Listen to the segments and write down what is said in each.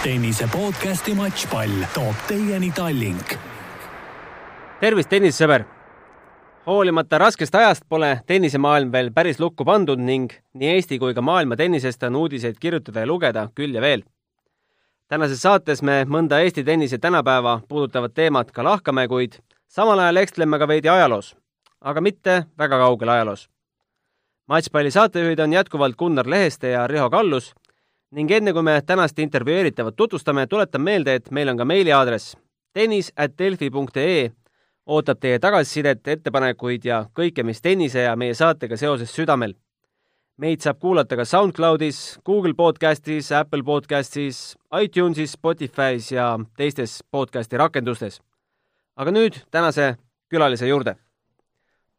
tennise podcasti Matšpall toob teieni Tallink. tervist, tennisesõber! hoolimata raskest ajast pole tennisemaailm veel päris lukku pandud ning nii Eesti kui ka maailma tennisest on uudiseid kirjutada ja lugeda küll ja veel. tänases saates me mõnda Eesti tennise tänapäeva puudutavat teemat ka lahkame, kuid samal ajal ekstleme ka veidi ajaloos, aga mitte väga kaugel ajaloos. matšpalli saatejuhid on jätkuvalt Gunnar Leheste ja Riho Kallus ning enne kui me tänast intervjueeritavat tutvustame, tuletan meelde, et meil on ka meiliaadress tennis.delfi.ee ootab teie tagasisidet, ettepanekuid ja kõike, mis tennise ja meie saatega seoses südamel. meid saab kuulata ka SoundCloudis, Google podcastis, Apple podcastis, iTunesis, Spotify's ja teistes podcasti rakendustes. aga nüüd tänase külalise juurde.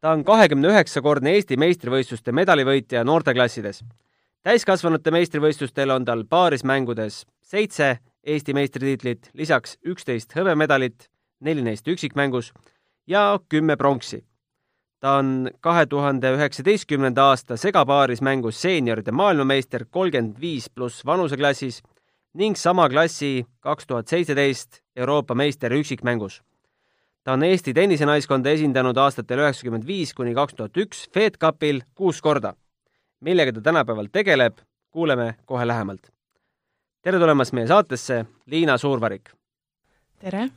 ta on kahekümne üheksakordne Eesti meistrivõistluste medalivõitja noorteklassides täiskasvanute meistrivõistlustel on tal paarismängudes seitse Eesti meistritiitlit, lisaks üksteist hõbemedalit, neli neist üksikmängus ja kümme pronksi. ta on kahe tuhande üheksateistkümnenda aasta segapaarismängus seenioride maailmameister kolmkümmend viis pluss vanuseklassis ning sama klassi kaks tuhat seitseteist Euroopa meister üksikmängus. ta on Eesti tennisenaiskonda esindanud aastatel üheksakümmend viis kuni kaks tuhat üks Fed Cupil kuus korda millega ta tänapäeval tegeleb, kuuleme kohe lähemalt. tere tulemast meie saatesse, Liina Suurvarik! tere!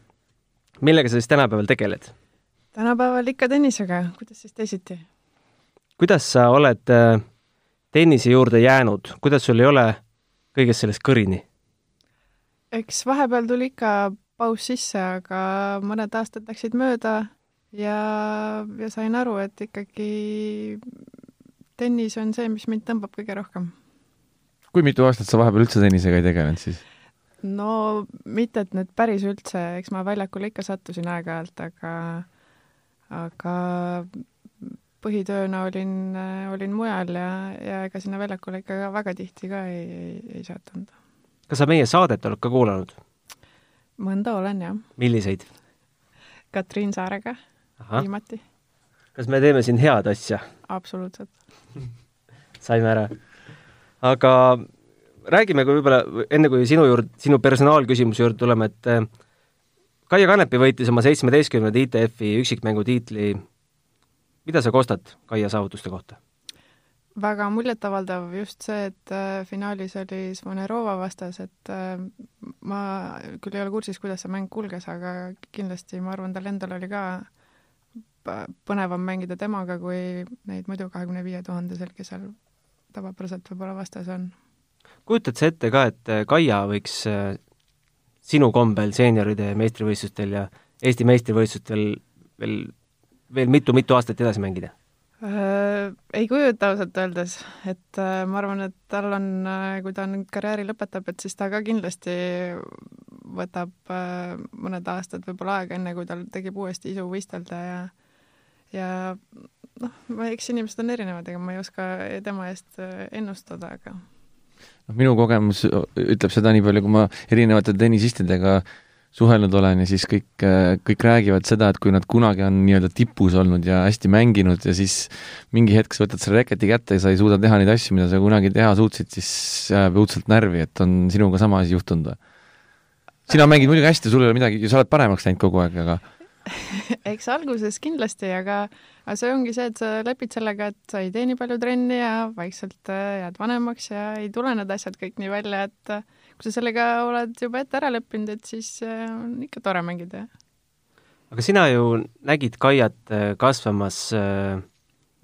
millega sa siis tänapäeval tegeled? tänapäeval ikka tennisega, kuidas siis teisiti? kuidas sa oled äh, tennise juurde jäänud, kuidas sul ei ole kõigest sellest kõrini? eks vahepeal tuli ikka paus sisse, aga mõned aastad läksid mööda ja, ja sain aru, et ikkagi tennis on see, mis mind tõmbab kõige rohkem. kui mitu aastat sa vahepeal üldse tennisega ei tegelenud siis? no mitte, et nüüd päris üldse, eks ma väljakule ikka sattusin aeg-ajalt, aga aga põhitööna olin, olin mujal ja, ja ega sinna väljakule ikka väga tihti ka ei, ei, ei sattunud. kas sa meie saadet oled ka kuulanud? mõnda olen, jah. milliseid? Katriin Saarega viimati. kas me teeme siin head asja? absoluutselt saime ära. aga räägime ka võib-olla, enne kui sinu juurde, sinu personaalküsimuse juurde tuleme, et äh, Kaia Kanepi võitis oma seitsmeteistkümnenda ITF-i üksikmängu tiitli. mida sa kostad Kaia saavutuste kohta? väga muljetavaldav just see, et äh, finaalis oli Svonerova vastas, et äh, ma küll ei ole kursis, kuidas see mäng kulges, aga kindlasti ma arvan, tal endal oli ka põnevam mängida temaga, kui neid muidu kahekümne viie tuhandesel, kes seal tavapäraselt võib-olla vastas on. kujutad sa ette ka, et äh, Kaia võiks äh, sinu kombel seenioride meistrivõistlustel ja Eesti meistrivõistlustel veel, veel mitu-mitu aastat edasi mängida? Äh, ei kujuta ausalt öeldes, et ma arvan, et tal on, kui ta nüüd karjääri lõpetab, et siis ta ka kindlasti võtab mõned aastad võib-olla aega, enne kui tal tekib uuesti isu võistelda ja ja noh, eks inimesed on erinevad, ega ma ei oska tema eest äh, ennustada, aga noh, minu kogemus ütleb seda nii palju, kui ma erinevate tennisistidega suhelnud olen ja siis kõik, äh, kõik räägivad seda, et kui nad kunagi on nii-öelda tipus olnud ja hästi mänginud ja siis mingi hetk sa võtad selle reketi kätte ja sa ei suuda teha neid asju, mida sa kunagi teha suutsid, siis jääb õudselt närvi, et on sinuga sama asi juhtunud või? sina mängid muidugi hästi, sul ei ole midagi, sa oled paremaks läinud kogu aeg, aga eks alguses kindlasti, aga, aga see ongi see, et sa lepid sellega, et sa ei tee nii palju trenni ja vaikselt äh, jääd vanemaks ja ei tule need asjad kõik nii välja, et äh, kui sa sellega oled juba ette ära leppinud, et siis äh, on ikka tore mängida. aga sina ju nägid Kaiat kasvamas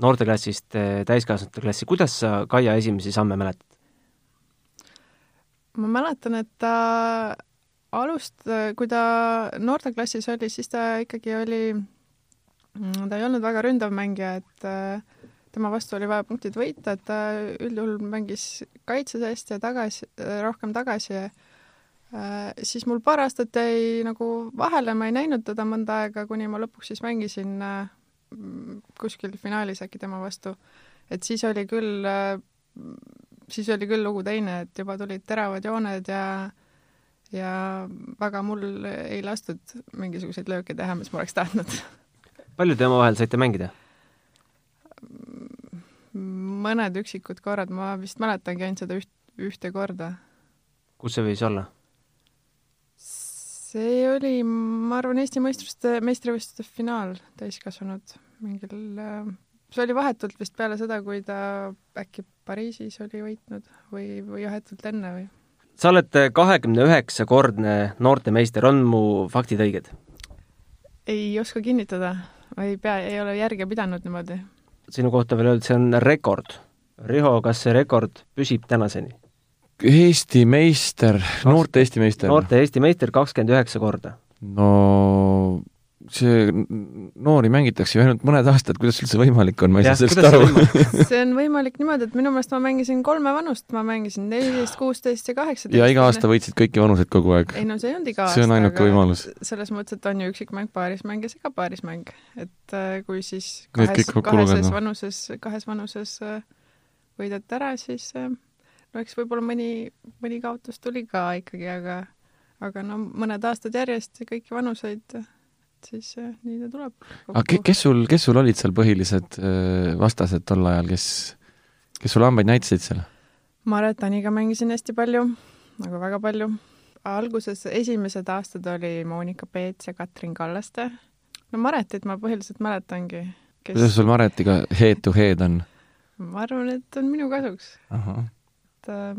noorteklassist täiskasvanute klassi, kuidas sa Kaia esimesi samme mäletad? ma mäletan, et ta alust, kui ta noorteklassis oli, siis ta ikkagi oli, mm, ta ei olnud väga ründav mängija, et äh, tema vastu oli vaja punktid võita, et ta üldjuhul mängis kaitses hästi ja tagasi, rohkem tagasi äh, siis mul paar aastat jäi nagu vahele, ma ei näinud teda mõnda aega, kuni ma lõpuks siis mängisin äh, kuskil finaalis äkki tema vastu. et siis oli küll, siis oli küll lugu teine, et juba tulid teravad jooned ja ja väga mul ei lastud mingisuguseid lööke teha, mis ma oleks tahtnud. palju te omavahel saite mängida? mõned üksikud korrad, ma vist mäletangi ainult seda üht, ühte korda. kus see võis olla? see oli, ma arvan, Eesti meistruste, meistrivõistluste finaal täiskasvanud mingil, see oli vahetult vist peale seda, kui ta äkki Pariisis oli võitnud või, või vahetult enne või? Sa oled kahekümne üheksa kordne noortemeister, on mu faktid õiged? ei oska kinnitada, ei pea, ei ole järge pidanud niimoodi. sinu kohta veel öelda, see on rekord. Riho, kas see rekord püsib tänaseni? Eesti meister, noorte Eesti meister? noorte Eesti meister kakskümmend üheksa korda. no see, noori mängitakse ju ainult mõned aastad, kuidas üldse võimalik on, ma ei saa sellest aru. see on võimalik niimoodi, et minu meelest ma mängisin kolme vanust, ma mängisin neliteist, kuusteist ja kaheksateist. ja iga aasta võitsid kõiki vanuseid kogu aeg? ei no see ei olnud iga aasta. see on ainuke võimalus. selles mõttes, et on ju üksikmäng, paarismäng ja segapaarismäng. et äh, kui siis kahes, kaheses vanuses, kahes vanuses äh, võidad ära, siis äh, no eks võib-olla mõni, mõni kaotus tuli ka ikkagi, aga aga no mõned aastad järjest kõiki vanuseid siis äh, nii ta tuleb. aga kes sul, kes sul olid seal põhilised äh, vastased tol ajal, kes, kes sulle hambaid näitasid seal? Maret Aniga mängisin hästi palju, nagu väga palju. alguses esimesed aastad oli Monika Peets ja Katrin Kallaste. no Maretit ma põhiliselt mäletangi kes.... kuidas sul Maretiga head to head on? ma arvan, et on minu kasuks. et äh,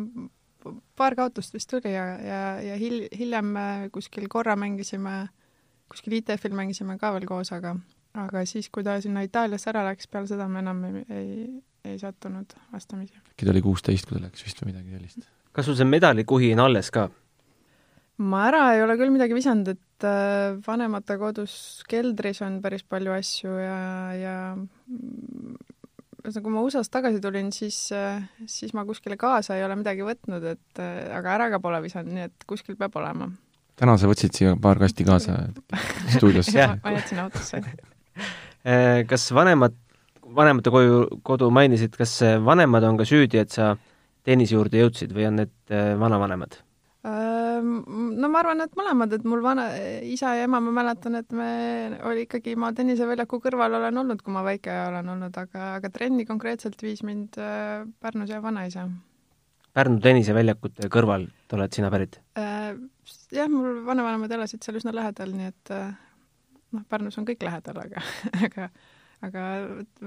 paar kaotust vist tuli ja, ja, ja hil-, hiljem kuskil korra mängisime kuskil ITF-il mängisime ka veel koos, aga, aga siis, kui ta sinna Itaaliasse ära läks, peale seda me enam ei, ei, ei sattunud vastamisi. äkki ta oli kuusteist, kui ta läks vist või midagi sellist? kas sul see medalikuhi on alles ka? ma ära ei ole küll midagi visanud, et äh, vanemate kodus keldris on päris palju asju ja, ja ühesõnaga, kui ma USA-st tagasi tulin, siis, äh, siis ma kuskile kaasa ei ole midagi võtnud, et äh, aga ära ka pole visanud, nii et kuskil peab olema täna sa võtsid siia paar kasti kaasa stuudiosse ma jätsin autosse eh, kas vanemad, vanemate koju, kodu mainisid, kas vanemad on ka süüdi, et sa tennise juurde jõudsid või on need eh, vanavanemad? Ehm, no ma arvan, et mõlemad, et mul vana, isa ja ema, ma mäletan, et me oli ikkagi, ma tenniseväljaku kõrval olen olnud, kui ma väike olen olnud, aga, aga trenni konkreetselt viis mind Pärnus ja vanaisa Pärnu tenniseväljakute kõrvalt oled sina pärit äh,? Jah, mul vanavanemad elasid seal üsna lähedal, nii et äh, noh, Pärnus on kõik lähedal, aga aga aga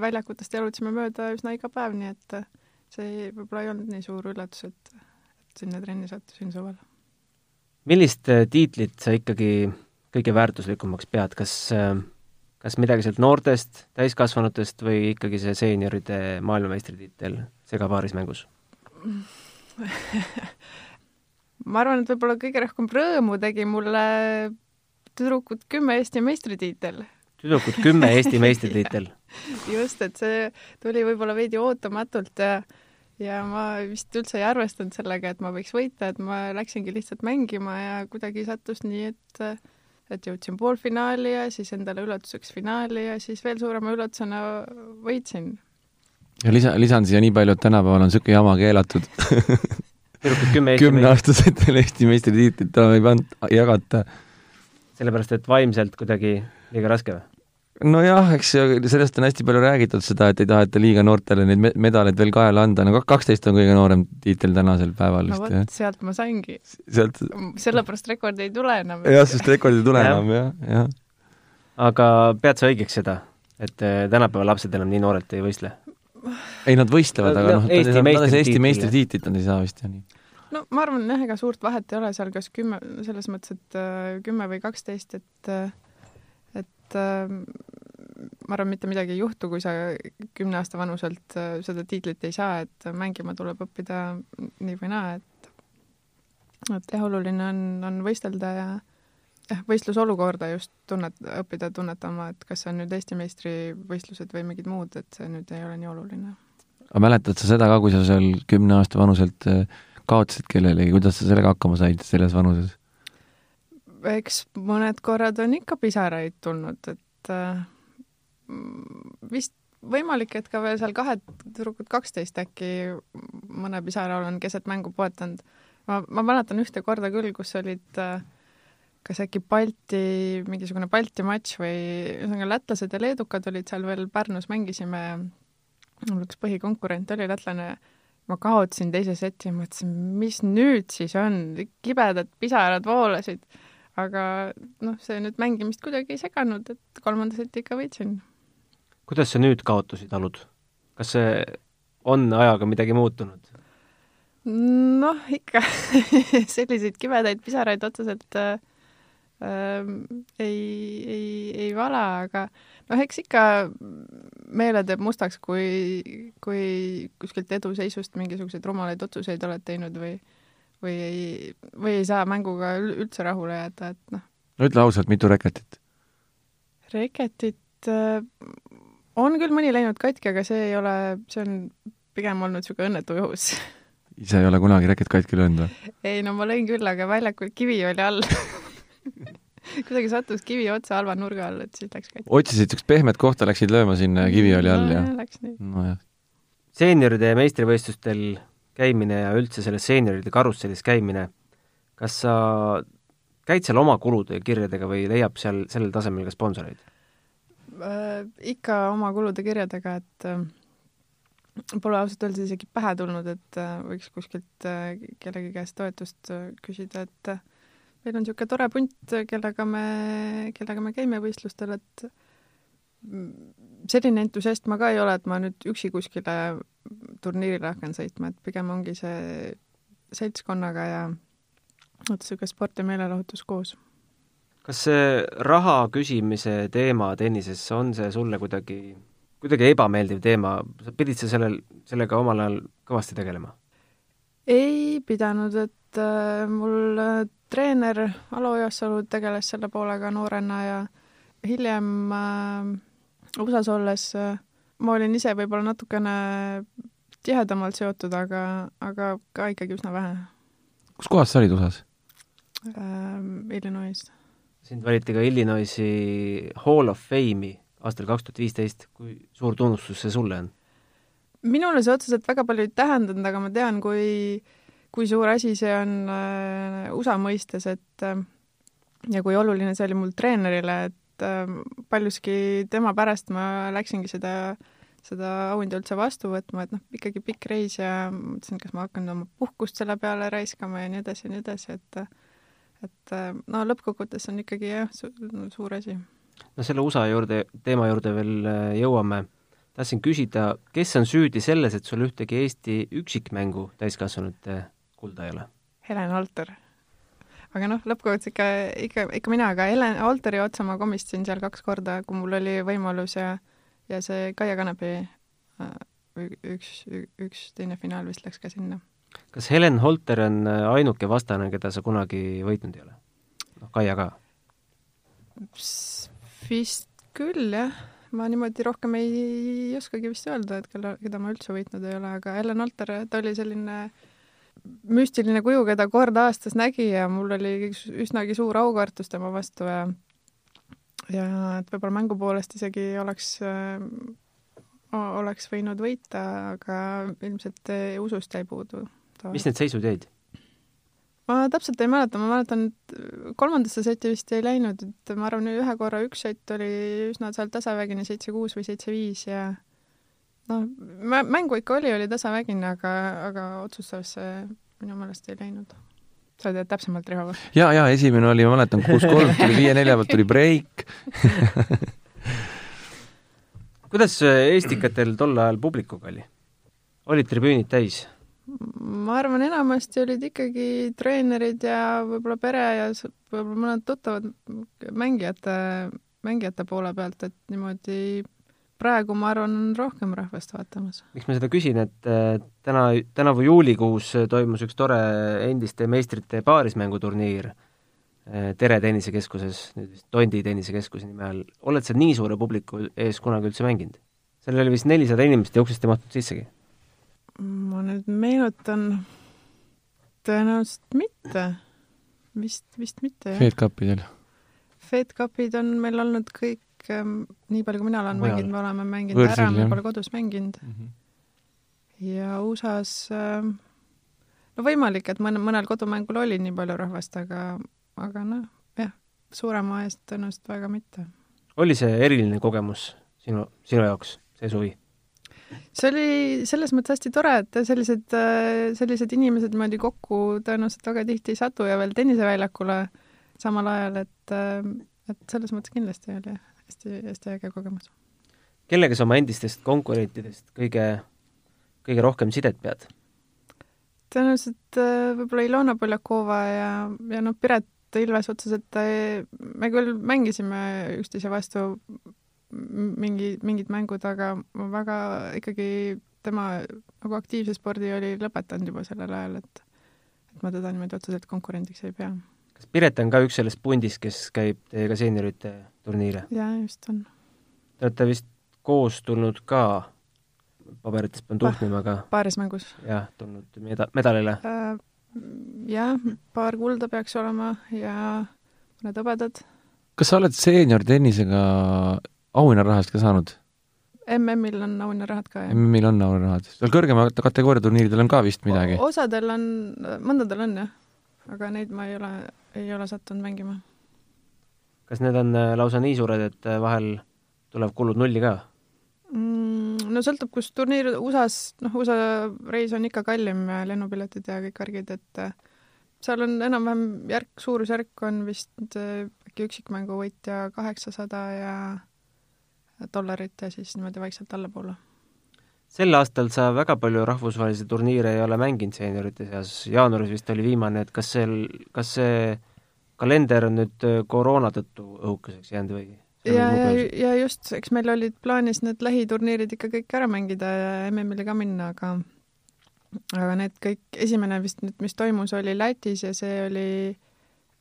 väljakutest jalutasime mööda üsna iga päev, nii et äh, see võib-olla ei olnud nii suur üllatus, et, et sinna trenni sattusin suvel. millist äh, tiitlit sa ikkagi kõige väärtuslikumaks pead, kas kas midagi sealt noortest, täiskasvanutest või ikkagi see seenioride maailmameistritiitel segapaarismängus ma arvan, et võib-olla kõige rohkem rõõmu tegi mulle tüdrukud kümme Eesti meistritiitel. tüdrukud kümme Eesti meistritiitel. Just, et see tuli võib-olla veidi ootamatult ja ja ma vist üldse ei arvestanud sellega, et ma võiks võita, et ma läksingi lihtsalt mängima ja kuidagi sattus nii, et et jõudsin poolfinaali ja siis endale üllatuseks finaali ja siis veel suurema üllatusena võitsin. Ja lisa, lisan siia nii palju, et tänapäeval on niisugune jama keelatud kümneaastastel Eesti meistritiitlit enam ei panda, jagata. sellepärast, et vaimselt kuidagi liiga raske või? nojah, eks sellest on hästi palju räägitud, seda, et ei taheta liiga noortele neid medaleid veel kaela anda, no kaksteist on kõige noorem tiitel tänasel päeval no vot, sealt ma saingi. sealt sellepärast rekordi ei tule enam. jah, sest rekord ei tule enam, jah, jah. aga pead sa õigeks seda, et eh, tänapäeva lapsed enam nii noorelt ei võistle? ei, nad võistlevad, aga noh, Eesti meistritiitlit nad ei saa vist jah nii no ma arvan jah, ega suurt vahet ei ole seal, kas kümme, selles mõttes, et äh, kümme või kaksteist, et äh, et äh, ma arvan, mitte midagi ei juhtu, kui sa kümne aasta vanuselt seda tiitlit ei saa, et mängima tuleb õppida nii või naa, et et jah, oluline on, on võistelda ja jah, võistlusolukorda just tunnet, õppida tunnetama, et kas see on nüüd Eesti meistrivõistlused või mingid muud, et see nüüd ei ole nii oluline. aga mäletad sa seda ka, kui sa seal kümne aasta vanuselt äh, kaotasid kellelegi, kuidas sa sellega hakkama said selles vanuses? eks mõned korrad on ikka pisaraid tulnud, et äh, vist võimalik, et ka veel seal kahe tüdrukut kaksteist äkki mõne pisara olen keset mängu poetanud. ma, ma mäletan ühte korda küll, kus olid äh, kas äkki Balti, mingisugune Balti matš või ühesõnaga lätlased ja leedukad olid seal veel Pärnus, mängisime, mul üks põhikonkurent oli lätlane, ma kaotasin teise seti, mõtlesin, mis nüüd siis on, kibedad pisarad voolasid. aga noh, see nüüd mängimist kuidagi ei seganud, et kolmanda seti ikka võitsin. kuidas sa nüüd kaotusi talud? kas see on ajaga midagi muutunud? noh, ikka selliseid kibedaid pisaraid otseselt äh, ei, ei, ei vala, aga noh, eks ikka meele teeb mustaks, kui, kui kuskilt eduseisust mingisuguseid rumalaid otsuseid oled teinud või või ei, või ei saa mänguga üldse rahule jääda, et noh. no ütle ausalt, mitu reketit? reketit on küll mõni läinud katki, aga see ei ole, see on pigem olnud niisugune õnnetu juhus ise ei ole kunagi reket katki löönud või? ei no ma lõin küll, aga väljakul kivi oli all kuidagi sattus kivi otsa halva nurga all, et siis läks katki. otsisid niisugust pehmet kohta, läksid lööma sinna ja kivi oli all no, ja? Läks nii. nojah. seenioride meistrivõistlustel käimine ja üldse selles seenioride karussellis käimine, kas sa käid seal oma kulude kirjadega või leiab seal sellel tasemel ka sponsoreid? Äh, ikka oma kulude kirjadega, et äh, pole ausalt öeldes isegi pähe tulnud, et äh, võiks kuskilt kellegi käest toetust küsida, et meil on niisugune tore punt, kellega me, kellega me käime võistlustel, et selline entusiast ma ka ei ole, et ma nüüd üksi kuskile turniirile hakkan sõitma, et pigem ongi see seltskonnaga ja vot niisugune sport ja meelelahutus koos. kas see raha küsimise teema tennises, on see sulle kuidagi, kuidagi ebameeldiv teema, pidid sa sellel, sellega omal ajal kõvasti tegelema? ei pidanud, et äh, mul treener Alo Ojasalu tegeles selle poolega noorena ja hiljem äh, USA-s olles äh, ma olin ise võib-olla natukene tihedamalt seotud, aga, aga ka ikkagi üsna vähe kus kohas sa olid USA-s ähm,? Illinois. sind valiti ka Illinoisi Hall of Fame'i aastal kaks tuhat viisteist, kui suur tunnustus see sulle on? minule see otseselt väga palju ei tähendanud, aga ma tean, kui, kui suur asi see on äh, USA mõistes, et äh, ja kui oluline see oli mul treenerile, et äh, paljuski tema pärast ma läksingi seda, seda auhinda üldse vastu võtma, et noh, ikkagi pikk reis ja mõtlesin, kas ma hakkan oma puhkust selle peale raiskama ja nii edasi ja nii edasi, et et no lõppkokkuvõttes on ikkagi jah su, suur asi. no selle USA juurde, teema juurde veel äh, jõuame. tahtsin küsida, kes on süüdi selles, et sul ühtegi Eesti üksikmängu täiskasvanute kulda ei ole? Helen Alter aga noh, lõppkokkuvõttes ikka, ikka, ikka mina, aga Helen Alteri otsa ma komistasin seal kaks korda, kui mul oli võimalus ja ja see Kaia Kanepi äh, üks, üks teine finaal vist läks ka sinna. kas Helen Holter on äh, ainuke vastane, keda sa kunagi võitnud ei ole? noh, Kaia ka? vist küll, jah. ma niimoodi rohkem ei, ei oskagi vist öelda, et kelle, keda ma üldse võitnud ei ole, aga Helen Holter, ta oli selline äh, müstiline kuju, keda kord aastas nägi ja mul oli üsnagi suur aukartus tema vastu ja ja et võib-olla mängu poolest isegi oleks äh,, oleks võinud võita, aga ilmselt äh, usust jäi puudu. mis need seisud jäid? ma täpselt ei mäleta, ma mäletan, et kolmandasse seti vist ei läinud, et ma arvan, ühe korra üks sett oli üsna seal tasavägine, seitse-kuus või seitse-viis ja noh, mängu ikka oli, oli tasavägine, aga, aga otsustavesse minu meelest ei läinud. sa tead täpsemalt, Riho ja, ja esimene oli, ma mäletan, kuus-kolm tuli viie-nelja pealt tuli breik kuidas Estikatel tol ajal publikuga oli? olid tribüünid täis? ma arvan, enamasti olid ikkagi treenerid ja võib-olla pere ja võib-olla mõned tuttavad mängijate, mängijate poole pealt, et niimoodi praegu ma arvan, on rohkem rahvast vaatamas. miks ma seda küsin, et äh, täna, tänavu juulikuus toimus üks tore endiste meistrite paarismänguturniir äh, Tere tennisekeskuses, nüüd vist Tondi tennisekeskuse nime all. oled sa nii suure publiku ees kunagi üldse mänginud? seal oli vist nelisada inimest ja uksest ei mahtunud sissegi? ma nüüd meenutan, tõenäoliselt mitte. vist, vist mitte, jah. Fed Cupidel? Fed Cupid on meil olnud kõik kõik, ähm, nii palju kui mina olen Mujal. mänginud, me oleme mänginud Võrsil, ära, me pole kodus mänginud mm. -hmm. ja USA-s ähm, no võimalik, et mõne, mõnel kodumängul oli nii palju rahvast, aga, aga noh, jah, suurema eest tõenäoliselt väga mitte. oli see eriline kogemus sinu, sinu jaoks, see suvi? see oli selles mõttes hästi tore, et sellised, äh, sellised inimesed niimoodi kokku tõenäoliselt väga tihti ei satu ja veel tenniseväljakule samal ajal, et, et selles mõttes kindlasti oli hästi, hästi äge kogemus. kellega sa oma endistest konkurentidest kõige, kõige rohkem sidet pead? tõenäoliselt võib-olla Ilona Poljakova ja, ja noh, Piret Ilves otseselt, me küll mängisime üksteise vastu mingi, mingid mängud, aga ma väga ikkagi tema nagu aktiivse spordi oli lõpetanud juba sellel ajal, et et ma teda niimoodi otseselt konkurendiks ei pea. Kas Piret on ka üks sellest pundist, kes käib teiega seeniorite turniire? jaa, just on. Te olete vist koos tulnud ka, paberites pean tuhnima, aga paaris mängus. jah, tulnud meda-, medalile äh,? Jah, paar kulda peaks olema ja mõned hõbedad. kas sa oled seeniortennisega auhinnarahast ka saanud? MM-il on auhinnarahad ka, jah. MM-il on auhinnarahad. seal kõrgema kategooria turniiridel on ka vist midagi? osadel on, mõndadel on jah, aga neid ma ei ole, ei ole sattunud mängima. kas need on äh, lausa nii suured, et äh, vahel tulevad kulud nulli ka mm,? no sõltub, kus turniir, USA-s, noh, USA reis on ikka kallim, lennupiletid ja kõik värgid, et äh, seal on enam-vähem järk, suurusjärk on vist äkki üksikmängu võitja kaheksasada ja dollarit ja siis niimoodi vaikselt allapoole. Sel aastal sa väga palju rahvusvahelisi turniire ei ole mänginud seeniorite seas, jaanuaris vist oli viimane, et kas sel, kas see kalender on nüüd äh, koroona tõttu õhukeseks jäänud või? ja, ja, ja just, eks meil olid plaanis need lähiturniirid ikka kõik ära mängida ja MM-ile ka minna, aga aga need kõik, esimene vist nüüd, mis toimus, oli Lätis ja see oli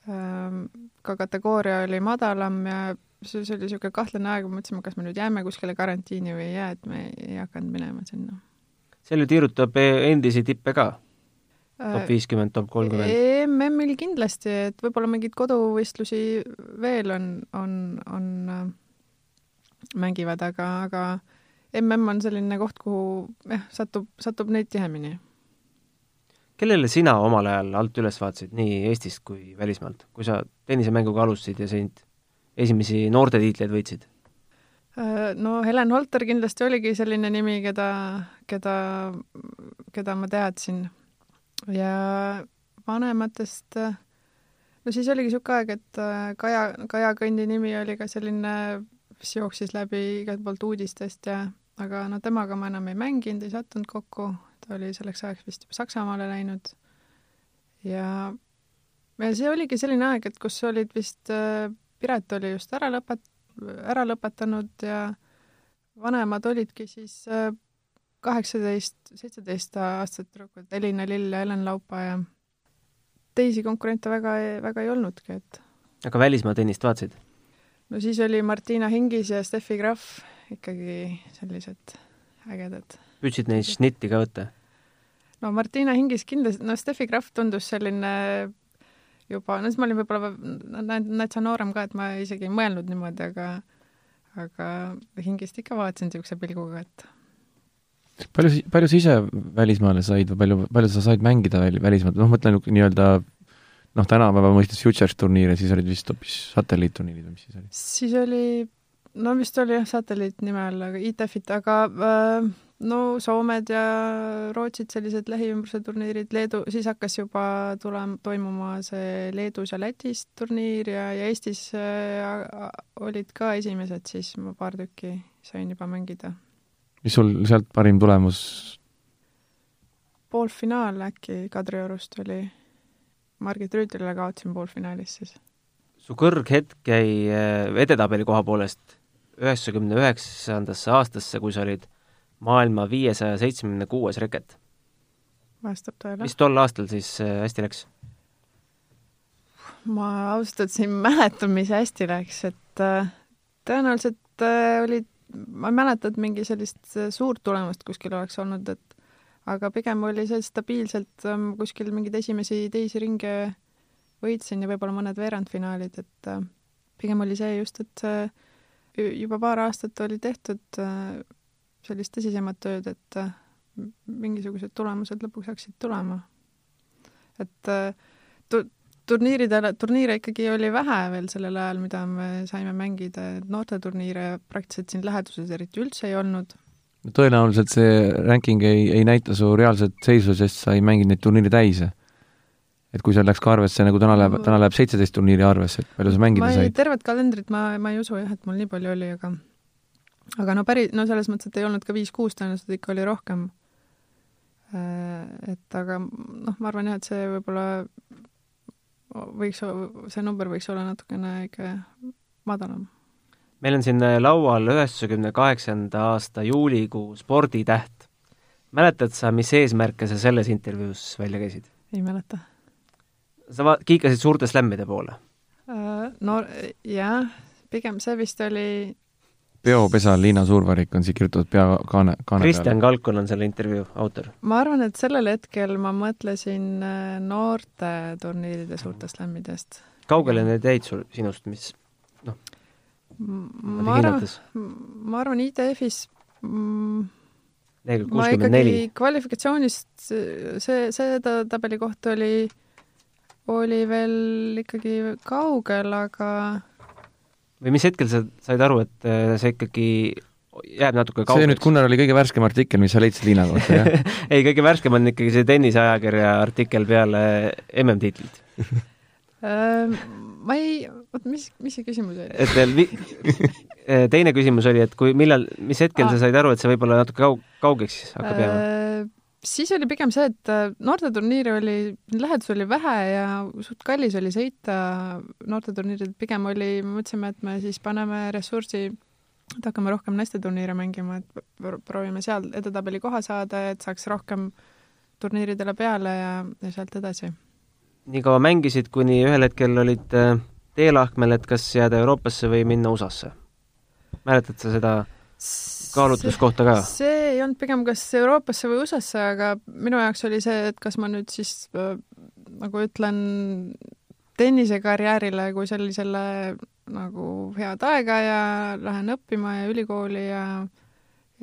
ähm, ka kategooria oli madalam ja see, see oli niisugune kahtlane aeg, mõtlesime, kas me nüüd jääme kuskile karantiini või ei jää, et me ei hakanud minema sinna. seal ju tiirutab e-, endisi tippe ka? top viiskümmend, top kolmkümmend? EMM-il kindlasti, et võib-olla mingeid koduvõistlusi veel on, on, on, äh, mängivad, aga, aga MM on selline koht, kuhu jah, satub, satub neid tihemini. kellele sina omal ajal alt üles vaatasid, nii Eestist kui välismaalt, kui sa tennisemänguga alustasid ja sind esimesi noortetiitleid võitsid? Äh, no Helen Holter kindlasti oligi selline nimi, keda, keda, keda ma teadsin. ja vanematest, no siis oligi niisugune aeg, et äh, Kaja, Kaja Kõndi nimi oli ka selline, mis jooksis läbi igalt poolt uudistest ja aga no temaga ma enam ei mänginud, ei sattunud kokku, ta oli selleks ajaks vist juba Saksamaale läinud. ja, ja see oligi selline aeg, et kus olid vist äh, Piret oli just ära lõpet-, ära lõpetanud ja vanemad olidki siis äh, kaheksateist, seitseteist aastat tüdrukud, Elina Lill ja Helen Laupa ja teisi konkurente väga, väga ei olnudki, et aga välismaa tennist vaatasid? no siis oli Martina Hingis ja Steffi Graf ikkagi sellised ägedad. püüdsid neid šnitti ka võtta? no Martina Hingis kindlasti, no Steffi Graf tundus selline juba, no siis ma olin võib-olla täitsa noorem ka, et ma isegi ei mõelnud niimoodi, aga aga hingist ikka vaatasin niisuguse pilguga, et palju, palju sa ise välismaale said või palju, palju sa said mängida väl-, välismaalt, noh, mõtlen nii-öelda noh, tänapäeva mõistes Futures turniire, siis olid vist hoopis satelliitturniirid või mis siis oli? siis oli, no vist oli jah, satelliit nime all, aga ITF-it, aga äh, no Soomed ja Rootsid, sellised lähiümbruse turniirid, Leedu, siis hakkas juba tulema, toimuma see Leedus ja Lätis turniir ja, ja Eestis äh, olid ka esimesed, siis ma paar tükki sain juba mängida. mis sul sealt parim tulemus? poolfinaal äkki Kadriorust oli, Margit Rüütelile kaotasin poolfinaalis siis. su kõrghetk jäi äh, edetabeli koha poolest üheksakümne üheksandasse aastasse, kui sa olid maailma viiesaja seitsmekümne kuues reket. vastab tõele. mis tol aastal siis äh, hästi läks? ma ausalt öeldes ei mäleta, mis hästi läks, et äh, tõenäoliselt äh, olid, ma ei mäleta, et mingi sellist suurt tulemust kuskil oleks olnud, et aga pigem oli see stabiilselt äh, kuskil mingeid esimesi, teisi ringe võitsin ja võib-olla mõned veerandfinaalid, et pigem oli see just, et juba paar aastat oli tehtud sellist tõsisemat tööd, et äh, mingisugused tulemused lõpuks hakkasid tulema. et äh, tu-, turniiridele, turniire ikkagi oli vähe veel sellel ajal, mida me saime mängida, et noorteturniire praktiliselt siin läheduses eriti üldse ei olnud. no tõenäoliselt see ranking ei, ei näita su reaalset seisu, sest sa ei mänginud neid turniire täis. et kui seal läks ka arvesse, nagu täna läheb, täna läheb seitseteist turniiri arvesse, et palju sa mängida ma ei, said? tervet kalendrit ma, ma ei usu jah, et mul nii palju oli, aga aga no päris, no selles mõttes, et ei olnud ka viis-kuus, tõenäoliselt ikka oli rohkem. Äh, et aga noh, ma arvan jah, et see võib-olla võiks, see number võiks olla natukene ikka madalam. meil on siin laual üheksakümne kaheksanda aasta juulikuu sporditäht. mäletad sa, mis eesmärke sa selles intervjuus välja käisid? ei mäleta. sa va-, kiikasid suurte slämmide poole? Äh, no jah, pigem see vist oli peopesa Liina Suurvarik on siia kirjutatud pea kaane, kaane Kristjan Kalkun on selle intervjuu autor. ma arvan, et sellel hetkel ma mõtlesin äh, noorte turniiride suurtest lämmidest. kaugele need jäid sul, sinust, mis noh, ma arvan, ma arvan ITF-is mm, kuuskümmend neli. kvalifikatsioonist see, see ta-, tabelikoht oli, oli veel ikkagi kaugel, aga või mis hetkel sa said aru, et äh, see ikkagi jääb natuke kaugeks? see nüüd, Gunnar, oli kõige värskem artikkel, mis sa leidsid Liina kohta, jah ei, kõige värskem on ikkagi see tenniseajakirja artikkel peale MM-tiitlit ma ei, oot, mis, mis see küsimus oli? et veel vi-, äh, teine küsimus oli, et kui, millal, mis hetkel ah. sa said aru, et see võib-olla natuke kaug-, kaugeks hakkab jääma? Siis oli pigem see, et äh, noorteturniire oli, lähedusi oli vähe ja suht kallis oli sõita noorteturniiridel, pigem oli, me mõtlesime, et me siis paneme ressursi, et hakkame rohkem naisteturniire mängima, et proovime seal edetabeli koha saada, et saaks rohkem turniiridele peale ja, ja sealt edasi. nii kaua mängisid, kuni ühel hetkel olid äh, teelahkmel, et kas jääda Euroopasse või minna USA-sse? mäletad sa seda kaalutluskohta ka? see ei olnud pigem kas Euroopasse või USA-sse, aga minu jaoks oli see, et kas ma nüüd siis äh, nagu ütlen tennisekarjäärile kui sellisele nagu head aega ja lähen õppima ja ülikooli ja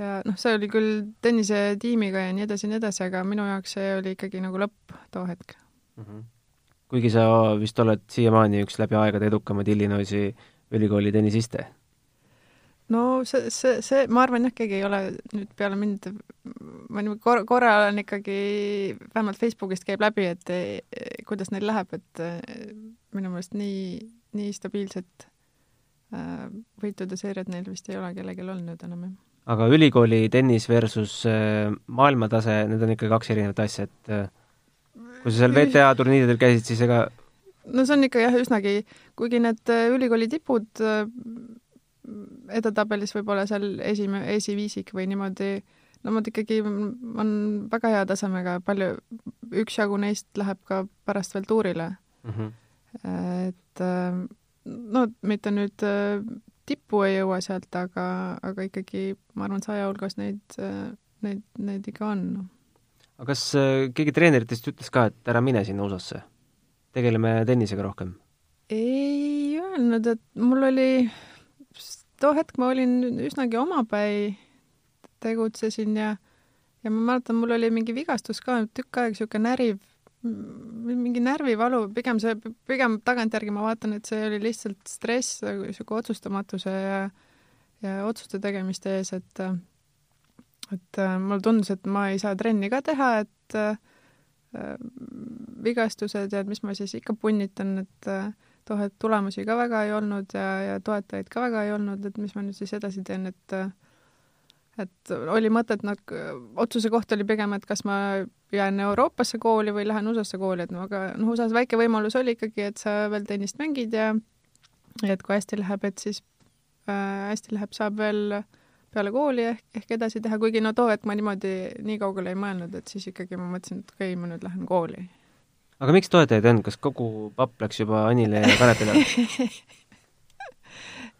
ja noh, see oli küll tennisetiimiga ja nii edasi ja nii edasi, aga minu jaoks see oli ikkagi nagu lõpp too hetk mm. -hmm. kuigi sa vist oled siiamaani üks läbi aegade edukamaid Illinoisi ülikooli tennisiste no see, see, see, ma arvan jah, keegi ei ole nüüd peale mind, ma niimoodi korra, korra olen ikkagi, vähemalt Facebookist käib läbi, et e, kuidas neil läheb, et e, minu meelest nii, nii stabiilset äh, võitude seeriat neil vist ei ole kellelgi olnud enam, jah. aga ülikooli tennis versus äh, maailmatase, need on ikka kaks erinevat asja, et äh, kui sa seal VTA turniiridel käisid, siis ega no see on ikka jah, üsnagi, kuigi need ülikooli tipud edetabelis võib-olla seal esime-, esiviisik või niimoodi, nemad ikkagi on väga hea tasemega, palju, üksjagu neist läheb ka pärast veel tuurile mm. -hmm. et no mitte nüüd tippu ei jõua sealt, aga, aga ikkagi ma arvan, saja hulgas neid, neid, neid ikka on. aga kas keegi treeneritest ütles ka, et ära mine sinna USA-sse? tegeleme tennisega rohkem? ei öelnud, et mul oli too hetk ma olin üsnagi omapäi, tegutsesin ja, ja ma mäletan, mul oli mingi vigastus ka tükk aega, niisugune närv, mingi närvivalu, pigem see, pigem tagantjärgi ma vaatan, et see oli lihtsalt stress, niisugune otsustamatuse ja, ja otsuste tegemiste ees, et et mulle tundus, et ma ei saa trenni ka teha, et äh, vigastused ja et mis ma siis ikka punnitan, et äh, too hetk tulemusi ka väga ei olnud ja, ja toetajaid ka väga ei olnud, et mis ma nüüd siis edasi teen, et et oli mõtet nad, otsuse koht oli pigem, et kas ma jään Euroopasse kooli või lähen USA-sse kooli, et no aga noh, USA-s väike võimalus oli ikkagi, et sa veel tennist mängid ja ja et kui hästi läheb, et siis äh, hästi läheb, saab veel peale kooli ehk, ehk edasi teha, kuigi no too hetk ma niimoodi nii kaugele ei mõelnud, et siis ikkagi ma mõtlesin, et okei okay,, ma nüüd lähen kooli aga miks toetajaid on, kas kogu papp läks juba Anile ja Kanepile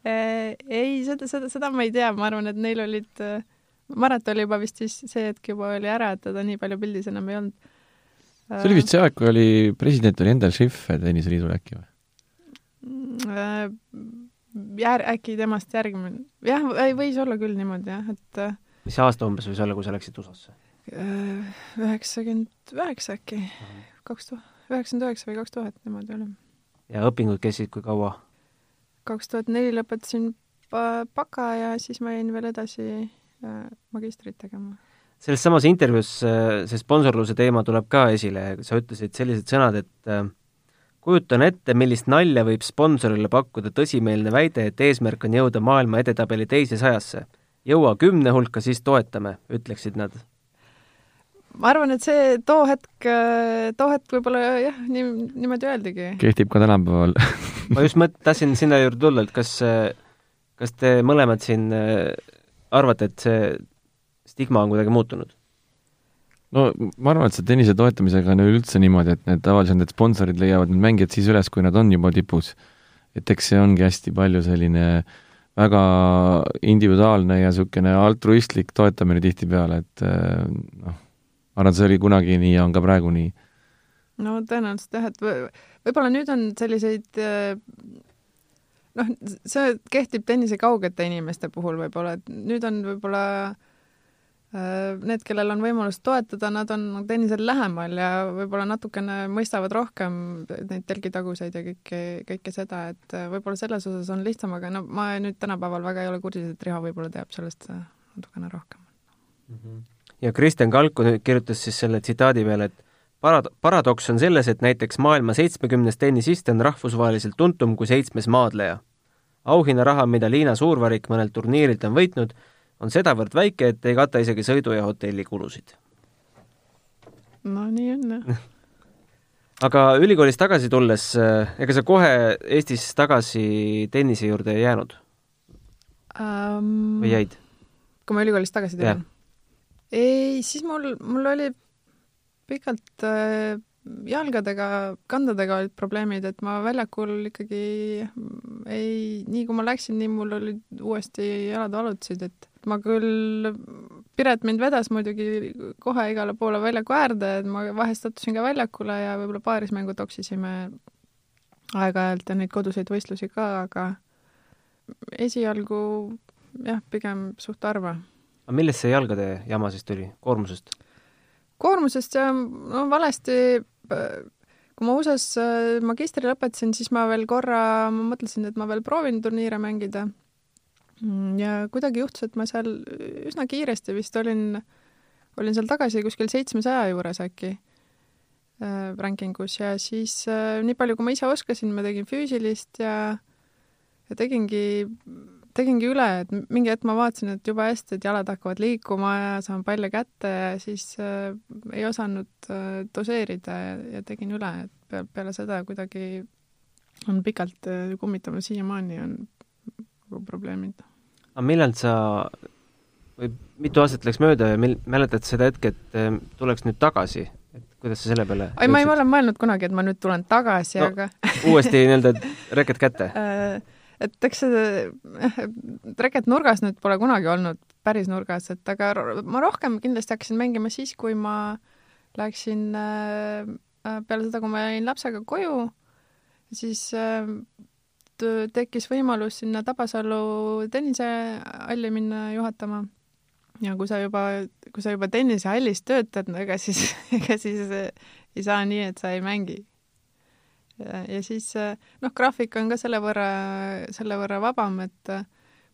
äh, ei, seda, seda, seda ma ei tea, ma arvan, et neil olid, äh, Marat oli juba vist siis see hetk juba oli ära, et teda nii palju pildis enam ei olnud. see oli vist see aeg, kui oli, president oli Endel Schiff tenniseliidul äkki või? Äh, jär-, äkki temast järgmine, jah, võis olla küll niimoodi jah, et mis aasta umbes võis olla, kui sa läksid USA-sse? Üheksakümmend üheksa äkki kaks tuhat, üheksakümmend üheksa või kaks tuhat, niimoodi oli. ja õpingud kestsid kui kaua? kaks tuhat neli lõpetasin baka ja siis ma jäin veel edasi äh, magistrit tegema. selles samas intervjuus äh, see sponsorluse teema tuleb ka esile, sa ütlesid sellised sõnad, et äh, kujutan ette, millist nalja võib sponsorile pakkuda tõsimeelne väide, et eesmärk on jõuda maailma edetabeli teise sajasse. jõua kümne hulka, siis toetame, ütleksid nad. Ma arvan, et see too hetk, too hetk võib-olla jah, nii, niimoodi öeldigi. kehtib ka tänapäeval ma just mõt-, tahtsin sinna juurde tulla, et kas, kas te mõlemad siin arvate, et see stigma on kuidagi muutunud? no ma arvan, et see tennise toetamisega on üleüldse niimoodi, et need tavaliselt need sponsorid leiavad need mängijad siis üles, kui nad on juba tipus. et eks see ongi hästi palju selline väga individuaalne ja niisugune altruistlik toetamine tihtipeale, et eh, noh, ma arvan, see oli kunagi nii ja on ka praegu nii. no tõenäoliselt jah, et võib-olla nüüd on selliseid eh, noh, see kehtib tennise kaugete inimeste puhul võib-olla, et nüüd on võib-olla äh, Äh, need, kellel on võimalus toetada, nad on tennisel lähemal ja võib-olla natukene mõistavad rohkem neid telgitaguseid ja kõike, kõike seda, et äh, võib-olla selles osas on lihtsam, aga no ma nüüd tänapäeval väga ei ole kursis, et Riho võib-olla teab sellest äh, natukene rohkem mm. -hmm. Ja Kristjan Kalku kirjutas siis selle tsitaadi peale, et parad-, paradoks on selles, et näiteks maailma seitsmekümnes tennisist on rahvusvaheliselt tuntum kui seitsmes maadleja. auhinnaraha, mida Liina Suurvarik mõnelt turniirilt on võitnud, on sedavõrd väike, et ei kata isegi sõidu- ja hotellikulusid. no nii on, jah aga ülikoolist tagasi tulles, äh, ega sa kohe Eestis tagasi tennise juurde ei jäänud um,? või jäid? kui ma ülikoolist tagasi tulin? Ei, siis mul, mul oli pikalt äh, jalgadega, kandadega olid probleemid, et ma väljakul ikkagi ei, nii kui ma läksin, nii mul olid uuesti jalad valutasid, et ma küll, Piret mind vedas muidugi kohe igale poole väljaku äärde, et ma vahest sattusin ka väljakule ja võib-olla paarismängu toksisime aeg-ajalt ja neid koduseid võistlusi ka, aga esialgu jah, pigem suht harva. Aga millest see jalgade jama siis tuli, koormusest? koormusest ja no valesti, kui ma USA-s äh, magistri lõpetasin, siis ma veel korra, ma mõtlesin, et ma veel proovin turniire mängida. Mm, ja kuidagi juhtus, et ma seal üsna kiiresti vist olin, olin seal tagasi kuskil seitsmesaja juures äkki äh, rankingus ja siis äh, nii palju, kui ma ise oskasin, ma tegin füüsilist ja ja tegingi, tegingi üle, et mingi hetk ma vaatasin, et jube hästi, et jalad hakkavad liikuma ja saan palle kätte ja siis äh, ei osanud äh, doseerida ja, ja tegin üle, et peale, peale seda kuidagi on pikalt äh, kummitama, siiamaani on nagu probleemid. Aga millal sa või mitu aastat läks mööda ja mil-, mäletad seda hetke, et eh, tuleks nüüd tagasi, et kuidas sa selle peale ei, ma ei ole mõelnud kunagi, et ma nüüd tulen tagasi no,, aga uuesti nii-öelda reket kätte. Äh, et eks see jah, reket nurgas nüüd pole kunagi olnud, päris nurgas, et aga ma rohkem kindlasti hakkasin mängima siis, kui ma läksin äh, äh, peale seda, kui ma jäin lapsega koju, siis tekkis võimalus sinna Tabasalu tennisehalli minna juhatama. ja kui sa juba, kui sa juba tennisehallis töötad, no ega siis, ega siis ei saa nii, et sa ei mängi. Ja siis äh, noh, graafik on ka selle võrra, selle võrra vabam, et